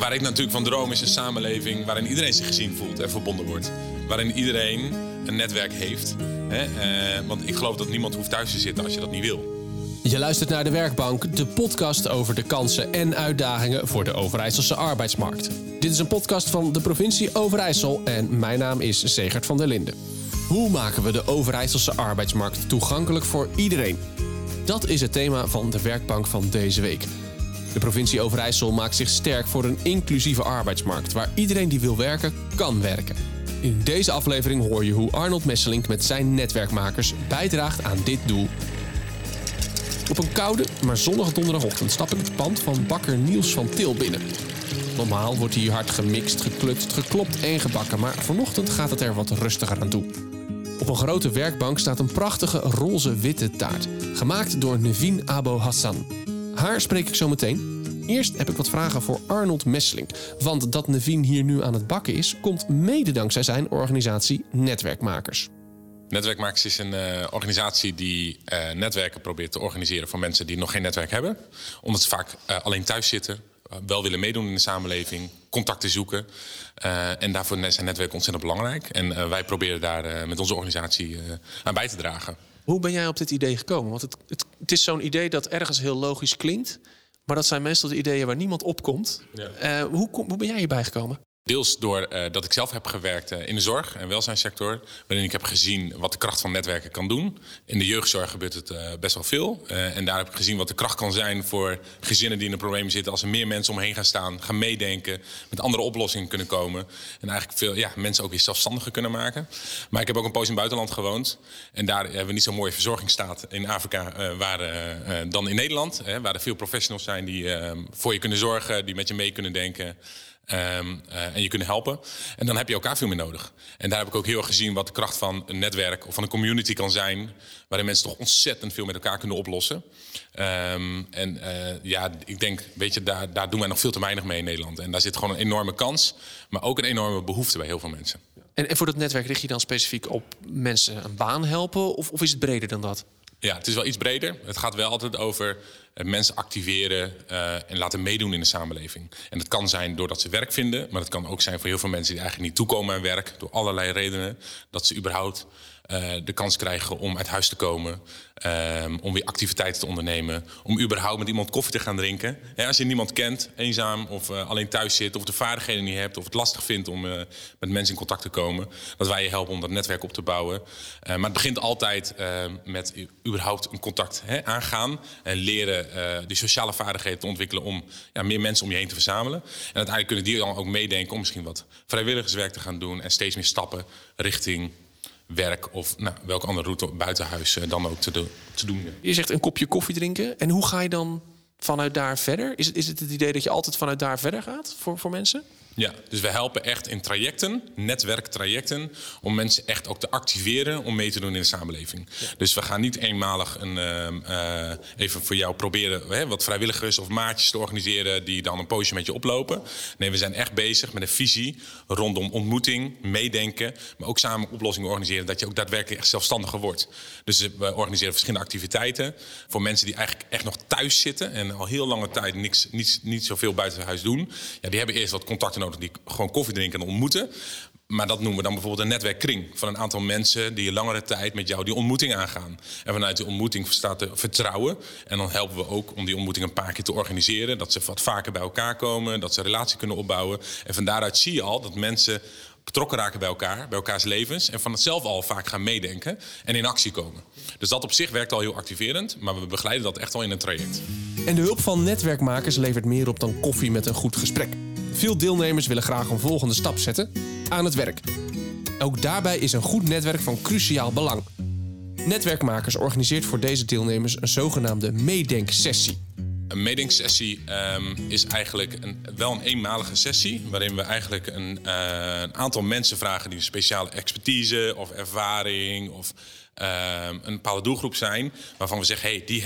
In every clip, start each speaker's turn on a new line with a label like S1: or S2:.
S1: Waar ik natuurlijk van droom is een samenleving waarin iedereen zich gezien voelt en verbonden wordt. Waarin iedereen een netwerk heeft. Hè? Eh, want ik geloof dat niemand hoeft thuis te zitten als je dat niet wil.
S2: Je luistert naar De Werkbank, de podcast over de kansen en uitdagingen voor de Overijsselse arbeidsmarkt. Dit is een podcast van de provincie Overijssel en mijn naam is Segert van der Linden. Hoe maken we de Overijsselse arbeidsmarkt toegankelijk voor iedereen? Dat is het thema van de Werkbank van deze week. De provincie Overijssel maakt zich sterk voor een inclusieve arbeidsmarkt waar iedereen die wil werken, kan werken. In deze aflevering hoor je hoe Arnold Messelink met zijn netwerkmakers bijdraagt aan dit doel. Op een koude, maar zonnige donderdagochtend stap ik het pand van bakker Niels van Til binnen. Normaal wordt hier hard gemixt, geklukt, geklopt en gebakken, maar vanochtend gaat het er wat rustiger aan toe. Op een grote werkbank staat een prachtige roze-witte taart, gemaakt door Nevin Abo Hassan. Haar spreek ik zo meteen. Eerst heb ik wat vragen voor Arnold Messelink. Want dat Nevin hier nu aan het bakken is, komt mede dankzij zijn organisatie Netwerkmakers.
S1: Netwerkmakers is een uh, organisatie die uh, netwerken probeert te organiseren voor mensen die nog geen netwerk hebben. Omdat ze vaak uh, alleen thuis zitten, wel willen meedoen in de samenleving, contacten zoeken. en daarvoor zijn netwerken ontzettend belangrijk. En wij proberen daar met onze organisatie aan bij te dragen.
S2: Hoe ben jij op dit idee gekomen? Want het, het, het is zo'n idee dat ergens heel logisch klinkt. Maar dat zijn meestal de ideeën waar niemand op komt. Ja. hoe, hoe ben jij hierbij gekomen?
S1: Deels door uh, dat ik zelf heb gewerkt uh, in de zorg en welzijnssector. Waarin ik heb gezien wat de kracht van netwerken kan doen. In de jeugdzorg gebeurt het uh, best wel veel. en daar heb ik gezien wat de kracht kan zijn voor gezinnen die in een probleem zitten. Als er meer mensen omheen gaan staan, gaan meedenken. Met andere oplossingen kunnen komen. En eigenlijk veel ja, mensen ook weer zelfstandiger kunnen maken. Maar ik heb ook een poos in het buitenland gewoond. En daar hebben we niet zo'n mooie verzorgingsstaat in Afrika waar, dan in Nederland. waar er veel professionals zijn die voor je kunnen zorgen. Die met je mee kunnen denken. Um, uh, en je kunnen helpen. En dan heb je elkaar veel meer nodig. En daar heb ik ook heel erg gezien wat de kracht van een netwerk of van een community kan zijn. Waarin mensen toch ontzettend veel met elkaar kunnen oplossen. Um, en uh, ja, ik denk, weet je, daar, daar doen wij nog veel te weinig mee in Nederland. En daar zit gewoon een enorme kans, maar ook een enorme behoefte bij heel veel mensen.
S2: En, en voor dat netwerk richt je dan specifiek op mensen een baan helpen? Of, of is het breder dan dat?
S1: Ja, het is wel iets breder. Het gaat wel altijd over eh, mensen activeren uh, en laten meedoen in de samenleving. En dat kan zijn doordat ze werk vinden, maar het kan ook zijn voor heel veel mensen die eigenlijk niet toekomen aan werk, door allerlei redenen. Dat ze überhaupt uh, de kans krijgen om uit huis te komen, um, om weer activiteiten te ondernemen, om überhaupt met iemand koffie te gaan drinken. Als je niemand kent, eenzaam of uh, alleen thuis zit, of de vaardigheden niet hebt, of het lastig vindt om uh, met mensen in contact te komen, dat wij je helpen om dat netwerk op te bouwen. maar het begint altijd met überhaupt een contact he, aangaan en leren die sociale vaardigheden te ontwikkelen om ja, meer mensen om je heen te verzamelen. En uiteindelijk kunnen die dan ook meedenken om misschien wat vrijwilligerswerk te gaan doen en steeds meer stappen richting werk of nou, welke andere route buiten huis uh, dan ook te, te doen.
S2: Je zegt een kopje koffie drinken. En hoe ga je dan vanuit daar verder? Is is het het idee dat je altijd vanuit daar verder gaat voor, voor mensen?
S1: Ja, dus we helpen echt in trajecten, netwerktrajecten, om mensen echt ook te activeren om mee te doen in de samenleving. Ja. Dus we gaan niet eenmalig een, uh, even voor jou proberen hè, wat vrijwilligers of maatjes te organiseren die dan een poosje met je oplopen. Nee, we zijn echt bezig met een visie rondom ontmoeting, meedenken, maar ook samen oplossingen organiseren dat je ook daadwerkelijk echt zelfstandiger wordt. Dus we organiseren verschillende activiteiten voor mensen die eigenlijk echt nog thuis zitten en al heel lange tijd niks, niet, niet zoveel buiten huis doen. Ja, die hebben eerst wat contacten nodig die gewoon koffie drinken en ontmoeten. Maar dat noemen we dan bijvoorbeeld een netwerkkring van een aantal mensen die langere tijd met jou die ontmoeting aangaan. En vanuit die ontmoeting staat er vertrouwen. En dan helpen we ook om die ontmoeting een paar keer te organiseren. Dat ze wat vaker bij elkaar komen, dat ze relatie kunnen opbouwen. En van daaruit zie je al dat mensen betrokken raken bij elkaar, bij elkaars levens. En van het al vaak gaan meedenken en in actie komen. Dus dat op zich werkt al heel activerend, maar we begeleiden dat echt al in een traject.
S2: En de hulp van netwerkmakers levert meer op dan koffie met een goed gesprek. Veel deelnemers willen graag een volgende stap zetten aan het werk. Ook daarbij is een goed netwerk van cruciaal belang. Netwerkmakers organiseert voor deze deelnemers een zogenaamde meedenksessie.
S1: Een meedenksessie um, is eigenlijk een, wel een eenmalige sessie... waarin we eigenlijk een, uh, een, aantal mensen vragen die een speciale expertise of ervaring... of ehm, een bepaalde doelgroep zijn waarvan we zeggen, hey, die,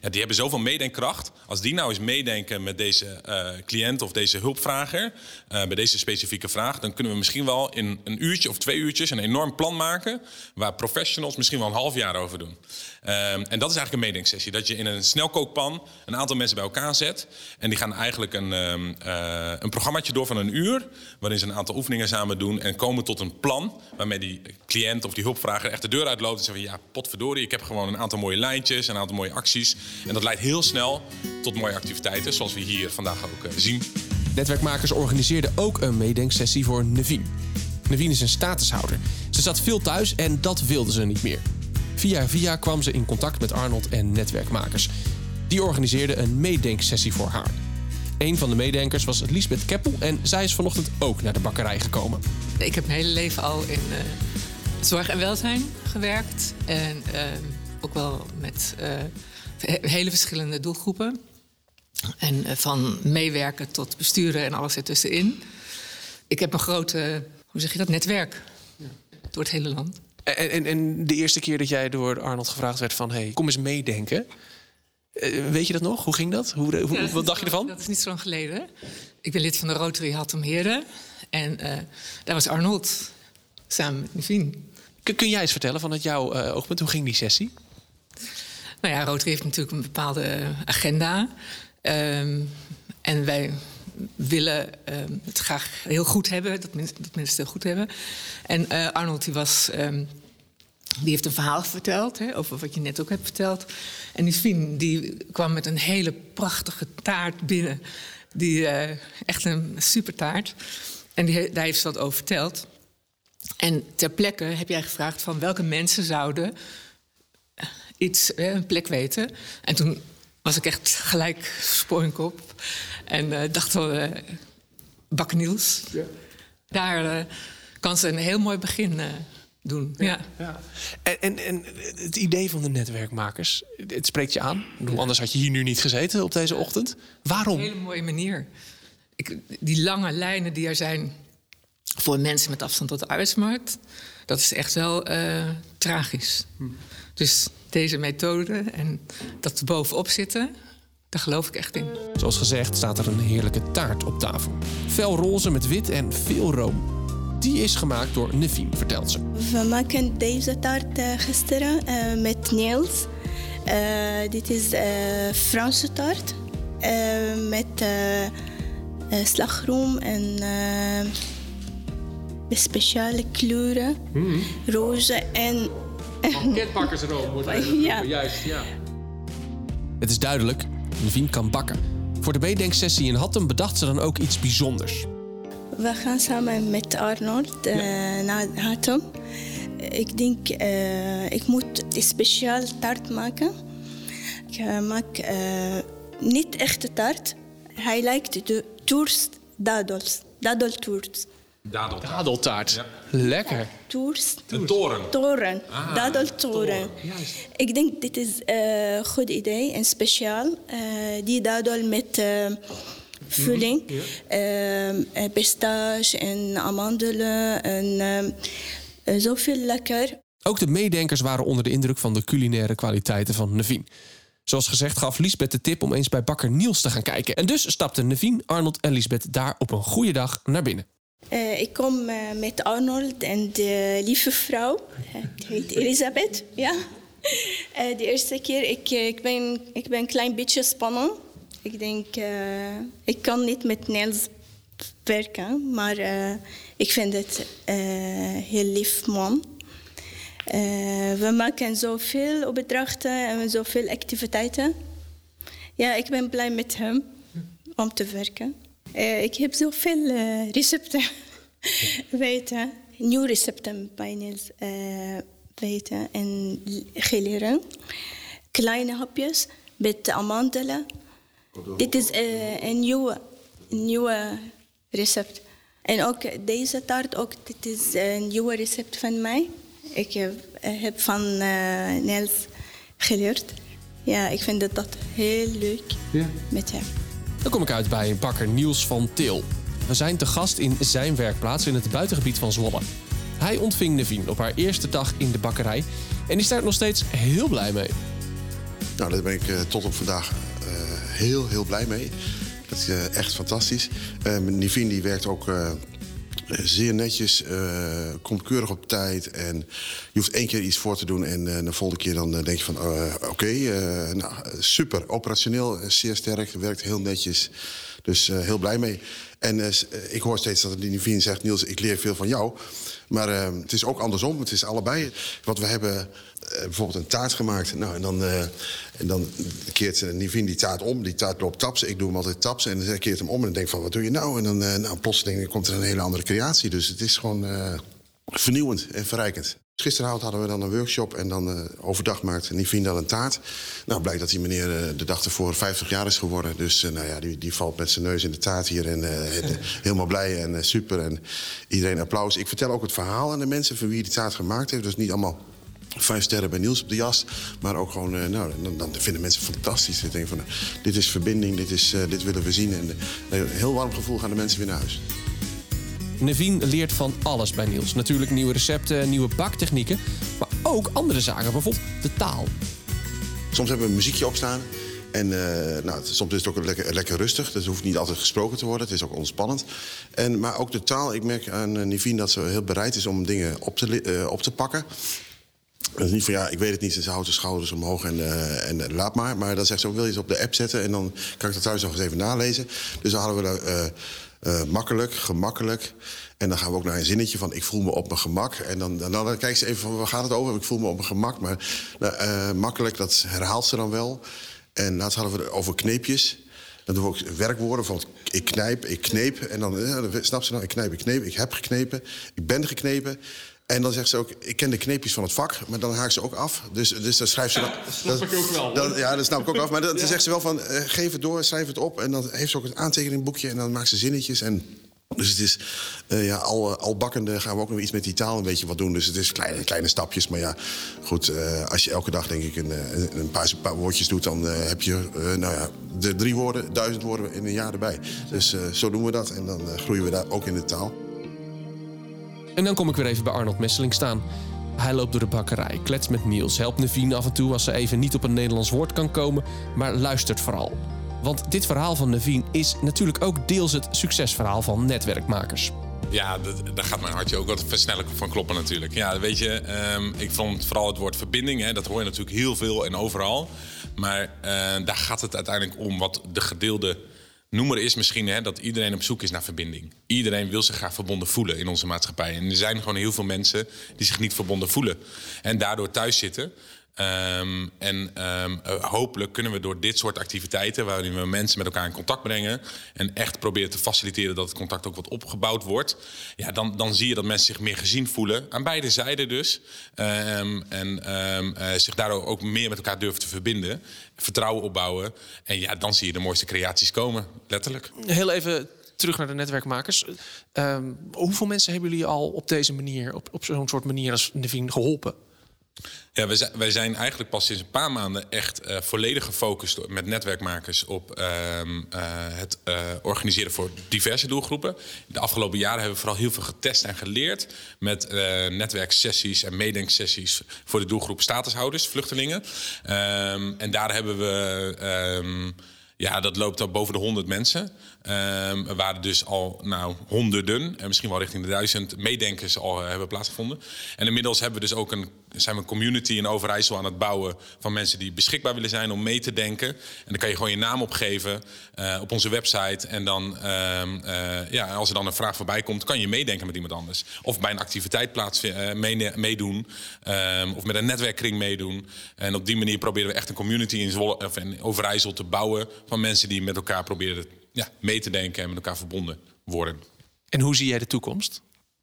S1: ja, die hebben zoveel meedenkkracht. Als die nou eens meedenken met deze eh, cliënt of deze hulpvrager eh, bij deze specifieke vraag, dan kunnen we misschien wel in een uurtje of twee uurtjes een enorm plan maken waar professionals misschien wel een half jaar over doen. Ehm, en dat is eigenlijk een meedenksessie. Dat je in een snelkookpan een aantal mensen bij elkaar zet. En die gaan eigenlijk een, eh, een programmaatje door van een uur. Waarin ze een aantal oefeningen samen doen. En komen tot een plan. Waarmee die cliënt of die hulpvrager echt de deur uitloopt. En zegt van ja, potverdorie. Ik heb gewoon een aantal mooie lijntjes. Een aantal mooie acties. En dat leidt heel snel tot mooie activiteiten. Zoals we hier vandaag ook eh, zien.
S2: Netwerkmakers organiseerden ook een meedenksessie voor Nevien. Nevien is een statushouder. Ze zat veel thuis en dat wilde ze niet meer. Via via kwam ze in contact met Arnold en netwerkmakers. Die organiseerden een meedenksessie voor haar. Een van de meedenkers was Lisbeth Keppel en zij is vanochtend ook naar de bakkerij gekomen.
S3: Ik heb mijn hele leven al in eh, zorg en welzijn gewerkt. En eh, ook wel met eh, he- hele verschillende doelgroepen. En eh, van meewerken tot besturen en alles ertussenin. Ik heb een grote, hoe zeg je dat, netwerk. Door het hele land.
S2: En, en, en de eerste keer dat jij door Arnold gevraagd werd van... hey, kom eens meedenken. Weet je dat nog? Hoe ging dat? Hoe, hoe-
S3: Ja,
S2: wat dacht je ervan?
S3: Dat is niet zo lang geleden. Ik ben lid van de Rotary Hattem Heerde. En daar was Arnold samen met Nivien.
S2: Kun, jij eens vertellen vanuit jouw eh, oogpunt, hoe ging die sessie?
S3: Nou ja, Rotary heeft natuurlijk een bepaalde agenda. Ehm, en wij willen ehm, het graag heel goed hebben, dat mensen, het heel goed hebben. En eh, Arnold die was, ehm, die heeft een verhaal verteld hè, over wat je net ook hebt verteld. En die die kwam met een hele prachtige taart binnen. Die, eh, echt een super taart. En die, daar heeft ze wat over verteld. En ter plekke heb jij gevraagd van welke mensen zouden iets, hè, een plek weten. En toen was ik echt gelijk spoonkop. En eh, dacht wel, eh Bakker Niels. Daar eh, kan ze een heel mooi begin eh, doen. Ja.
S2: En, en, en het idee van de netwerkmakers, het spreekt je aan. Anders had je hier nu niet gezeten op deze ochtend.
S3: Een
S2: Waarom?
S3: hele mooie manier. Ik, die lange lijnen die er zijn voor mensen met afstand tot de arbeidsmarkt... dat is echt wel eh, tragisch. Dus deze methode en dat bovenop zitten... daar geloof ik echt in.
S2: Zoals gezegd staat er een heerlijke taart op tafel. Fel roze met wit en veel room. Die is gemaakt door Nevien, vertelt ze.
S4: We maken deze taart eh, gisteren eh, met Niels. Eh, dit is Franse taart eh, met slagroom en eh, speciale kleuren, roze en
S2: Pakketbakkersroom wordt
S4: Ja.
S2: juist, ja. Het is duidelijk, Nevien kan bakken. Voor de meedenksessie in Hattem bedacht ze dan ook iets bijzonders.
S4: we gaan samen met Arnold eh, naar Hattem. Ik denk, eh, ik moet een speciaal taart maken. Ik eh, maak eh, niet echte taart. Hij lijkt de toerst dadels, dadeltoerst.
S1: Dadeltaart.
S2: Dadeltaart. Lekker.
S4: Toerst,
S1: Een toren.
S4: toren,
S1: Ah,
S4: dadeltoren. Ik denk dit is een goed idee en speciaal. Eh, die dadel met eh, vulling, eh, eh, pistache en amandelen en eh, eh, zoveel lekker.
S2: Ook de meedenkers waren onder de indruk van de culinaire kwaliteiten van Nevien. Zoals gezegd gaf Liesbeth de tip om eens bij bakker Niels te gaan kijken. En dus stapten Nevien, Arnold en Liesbeth daar op een goede dag naar binnen.
S4: Eh, ik kom eh, met Arnold en de lieve vrouw. Die heet Elisabeth. Ja. De eerste keer, ik, ik, ben, ik ben een klein beetje spannend. Ik denk, ik kan niet met Niels werken, maar ik vind het eh heel lief man. We maken zoveel opdrachten en zoveel activiteiten. Ja, ik ben blij met hem om te werken. Eh, ik heb zoveel eh, recepten weten, nieuwe recepten bij Niels eh, weten en geleerd. Kleine hapjes met amandelen. Dit is een nieuwe, nieuwe recept. En ook deze taart, ook, dit is een nieuwe recept van mij. Ik heb, heb van eh Niels geleerd. Ja, ik vind dat, dat heel leuk met hem.
S2: Dan kom ik uit bij bakker Niels van Til. We zijn te gast in zijn werkplaats in het buitengebied van Zwolle. Hij ontving Nevien op haar eerste dag in de bakkerij En is daar nog steeds heel blij mee.
S5: Nou, daar ben ik uh, tot op vandaag uh, heel, heel blij mee. Dat is uh, echt fantastisch. Nivien die werkt ook zeer netjes, komt keurig op tijd. En je hoeft één keer iets voor te doen en de volgende keer dan denk je van... oké, nou, super, operationeel, zeer sterk, werkt heel netjes. Dus heel blij mee. En ik hoor steeds dat Nivien zegt... Niels, ik leer veel van jou. Maar het is ook andersom, het is allebei. Wat we hebben eh, bijvoorbeeld een taart gemaakt. Nou, en dan, en dan keert Nivien die taart om. Die taart loopt taps. Ik doe hem altijd taps. En dan keert hem om en dan denk van, wat doe je nou? En dan nou, plotseling komt er een hele andere creatie. Dus het is gewoon vernieuwend en verrijkend. Gisteravond hadden we dan een workshop en dan overdag maakt Nivien dan een taart. Nou, blijkt dat die meneer de dag ervoor 50 jaar is geworden. Dus nou ja, die, die valt met zijn neus in de taart hier en helemaal blij en super. En iedereen applaus. Ik vertel ook het verhaal aan de mensen van wie die taart gemaakt heeft. Dus niet allemaal vijf sterren bij Niels op de jas. Maar ook gewoon, uh, nou, dan, dan, vinden mensen fantastisch. Ze denken van, uh, dit is verbinding, dit, is, uh, dit willen we zien. En een heel warm gevoel gaan de mensen weer naar huis.
S2: Nevien leert van alles bij Niels. Natuurlijk nieuwe recepten, nieuwe baktechnieken. Maar ook andere zaken, bijvoorbeeld de taal.
S5: Soms hebben we een muziekje opstaan. En nou, soms is het ook lekker, lekker rustig. Het hoeft niet altijd gesproken te worden. Het is ook ontspannend. En, maar ook de taal. Ik merk aan Nivien dat ze heel bereid is om dingen op te, op te pakken. Dat is niet van ja, ik weet het niet. Ze houdt de schouders omhoog en, en laat maar. Maar dan zegt ze wil je het op de app zetten? En dan kan ik dat thuis nog eens even nalezen. Dus dan hadden we dat uh, makkelijk, gemakkelijk. En dan gaan we ook naar een zinnetje van ik voel me op mijn gemak. En dan, dan, dan kijkt ze even van waar gaat het over? Ik voel me op mijn gemak. Maar makkelijk, dat herhaalt ze dan wel. En laatst hadden we het over kneepjes. Dan doen we ook werkwoorden van ik knijp, ik kneep. En dan, snap ze dan, ik knijp, ik kneep, ik heb geknepen, ik ben geknepen. En dan zegt ze ook, ik ken de kneepjes van het vak, maar dan haakt ze ook af. Dus, dus dan schrijft ze...
S2: Ja, dat snap ik ook wel.
S5: Ja, dat snap ik ook af. Maar dan, zegt ze wel van, uh, geef het door, schrijf het op. En dan heeft ze ook een aantekeningboekje en dan maakt ze zinnetjes. En dus het is, uh, ja, al, al bakkende gaan we ook nog iets met die taal een beetje wat doen. Dus het is kleine, kleine stapjes. Maar ja, goed, uh, als je elke dag denk ik een, een, paar, een paar woordjes doet... dan heb je, nou ja, de drie woorden, duizend woorden in een jaar erbij. Dus zo doen we dat en dan groeien we daar ook in de taal.
S2: En dan kom ik weer even bij Arnold Messeling staan. Hij loopt door de bakkerij, klets met Niels, helpt Nevine af en toe als ze even niet op een Nederlands woord kan komen, maar luistert vooral. Want dit verhaal van Nevine is natuurlijk ook deels het succesverhaal van netwerkmakers.
S1: Ja, daar gaat mijn hartje ook wat versnellijk van kloppen natuurlijk. Ja, weet je, um, ik vond vooral het woord verbinding, hè, dat hoor je natuurlijk heel veel en overal. Maar uh, daar gaat het uiteindelijk om wat de gedeelde noemer is misschien hè, dat iedereen op zoek is naar verbinding. Iedereen wil zich graag verbonden voelen in onze maatschappij. En er zijn gewoon heel veel mensen die zich niet verbonden voelen. En daardoor thuis zitten. Um, en um, hopelijk kunnen we door dit soort activiteiten, waarin we mensen met elkaar in contact brengen en echt proberen te faciliteren dat het contact ook wat opgebouwd wordt, ja, dan, dan zie je dat mensen zich meer gezien voelen, aan beide zijden dus. Um, en uh, zich daardoor ook meer met elkaar durven te verbinden, vertrouwen opbouwen. En ja, dan zie je de mooiste creaties komen, letterlijk.
S2: Heel even terug naar de netwerkmakers. hoeveel mensen hebben jullie al op deze manier, op, op zo'n soort manier als Nevin, geholpen?
S1: Ja, wij zijn, wij zijn eigenlijk pas sinds een paar maanden echt uh, volledig gefocust met netwerkmakers op uh, uh, het eh, organiseren voor diverse doelgroepen. De afgelopen jaren hebben we vooral heel veel getest en geleerd met netwerksessies en meedenksessies voor de doelgroep statushouders, vluchtelingen. Ehm, en daar hebben we. Ehm, ja, dat loopt al boven de 100 mensen. Um, waren dus al nou, honderden, en misschien wel richting de duizend meedenkers al hebben plaatsgevonden. En inmiddels hebben we dus ook een zijn we een community in Overijssel aan het bouwen van mensen die beschikbaar willen zijn om mee te denken. En dan kan je gewoon je naam opgeven uh, op onze website. En dan, uh, uh, ja, als er dan een vraag voorbij komt, kan je meedenken met iemand anders. Of bij een activiteit plaats, mee, meedoen. Ehm, of met een netwerkkring meedoen. En op die manier proberen we echt een community in, Zwolle, of in Overijssel te bouwen van mensen die met elkaar proberen ja, mee te denken en met elkaar verbonden worden.
S2: En hoe zie jij de toekomst?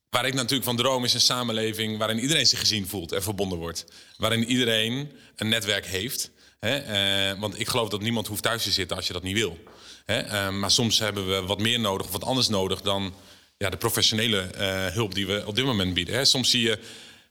S1: Waar ik natuurlijk van droom is een samenleving waarin iedereen zich gezien voelt en verbonden wordt. Waarin iedereen een netwerk heeft. Hè? Uh, want ik geloof dat niemand hoeft thuis te zitten als je dat niet wil. Hè? Uh, maar soms hebben we wat meer nodig of wat anders nodig dan ja, de professionele uh, hulp die we op dit moment bieden. Hè? Soms zie je,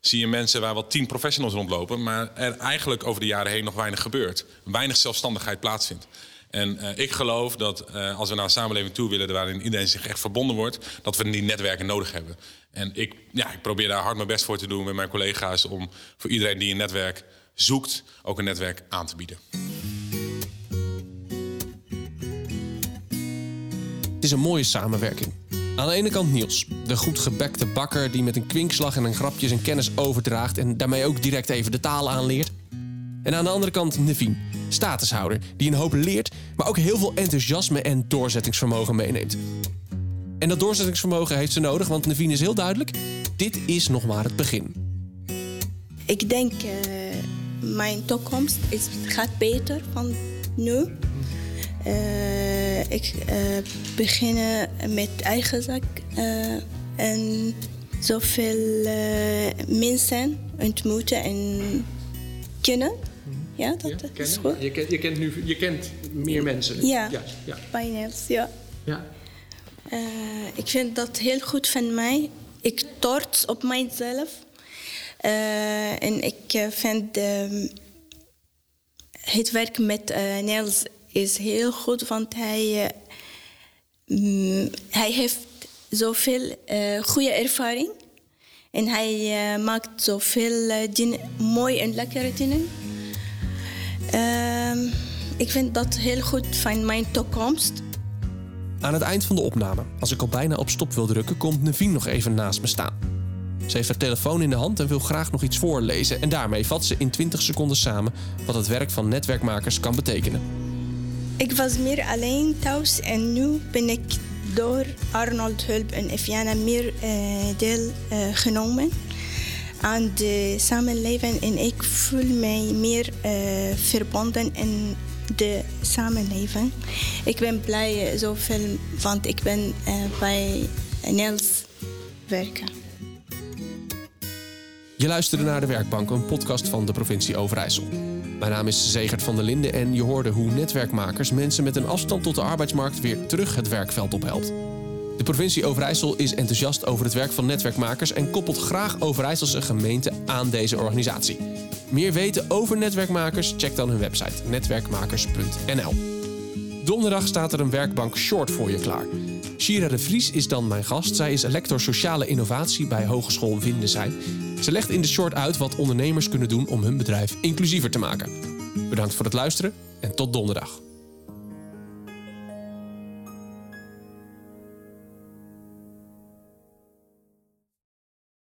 S1: zie je mensen waar wel tien professionals rondlopen, maar er eigenlijk over de jaren heen nog weinig gebeurt. Weinig zelfstandigheid plaatsvindt. En eh, ik geloof dat eh, als we naar een samenleving toe willen waarin iedereen zich echt verbonden wordt, dat we die netwerken nodig hebben. En ik, ja, ik probeer daar hard mijn best voor te doen met mijn collega's om voor iedereen die een netwerk zoekt, ook een netwerk aan te bieden.
S2: Het is een mooie samenwerking. Aan de ene kant Niels, de goed gebekte bakker die met een kwinkslag en een grapje zijn kennis overdraagt en daarmee ook direct even de taal aanleert. En aan de andere kant Nevien, statushouder, die een hoop leert, maar ook heel veel enthousiasme en doorzettingsvermogen meeneemt. En dat doorzettingsvermogen heeft ze nodig, want Nevien is heel duidelijk: dit is nog maar het begin.
S4: Ik denk uh, mijn toekomst is, gaat beter van nu. Uh, ik uh, begin met eigen zak en zoveel mensen ontmoeten en kennen. Ja, dat
S2: ja,
S4: is goed.
S2: Je kent, je kent nu je kent meer mensen.
S4: Ja, ja, ja. ja.
S2: ja.
S4: Uh, ik vind dat heel goed van mij. Ik trots op mijzelf. Uh, en ik vind uh, het werk met Niels is heel goed, want hij, mm, hij heeft zoveel goede ervaring. En hij maakt zoveel dingen, mooie en lekkere dingen. Ehm, ik vind dat heel goed van mijn toekomst.
S2: Aan het eind van de opname, als ik al bijna op stop wil drukken, komt Nevien nog even naast me staan. Ze heeft haar telefoon in de hand en wil graag nog iets voorlezen. En daarmee vat ze in 20 seconden samen wat het werk van netwerkmakers kan betekenen.
S4: Ik was meer alleen thuis en nu ben ik door Arnold Hulp en Eviana meer uh, deelgenomen. Uh, aan de samenleving en ik voel mij meer uh, verbonden in de samenleving. Ik ben blij zoveel, want ik ben uh, bij Nels werken.
S2: Je luisterde naar De Werkbank, een podcast van de provincie Overijssel. Mijn naam is Zegert van der Linden en je hoorde hoe netwerkmakers mensen met een afstand tot de arbeidsmarkt weer terug het werkveld ophelpt. De provincie Overijssel is enthousiast over het werk van netwerkmakers en koppelt graag Overijsselse gemeenten aan deze organisatie. Meer weten over netwerkmakers? Check dan hun website netwerkmakers.nl. Donderdag staat er een werkbank short voor je klaar. Shira de Vries is dan mijn gast. Zij is lector sociale innovatie bij Hogeschool Windesheim. Ze legt in de short uit wat ondernemers kunnen doen om hun bedrijf inclusiever te maken. Bedankt voor het luisteren en tot donderdag.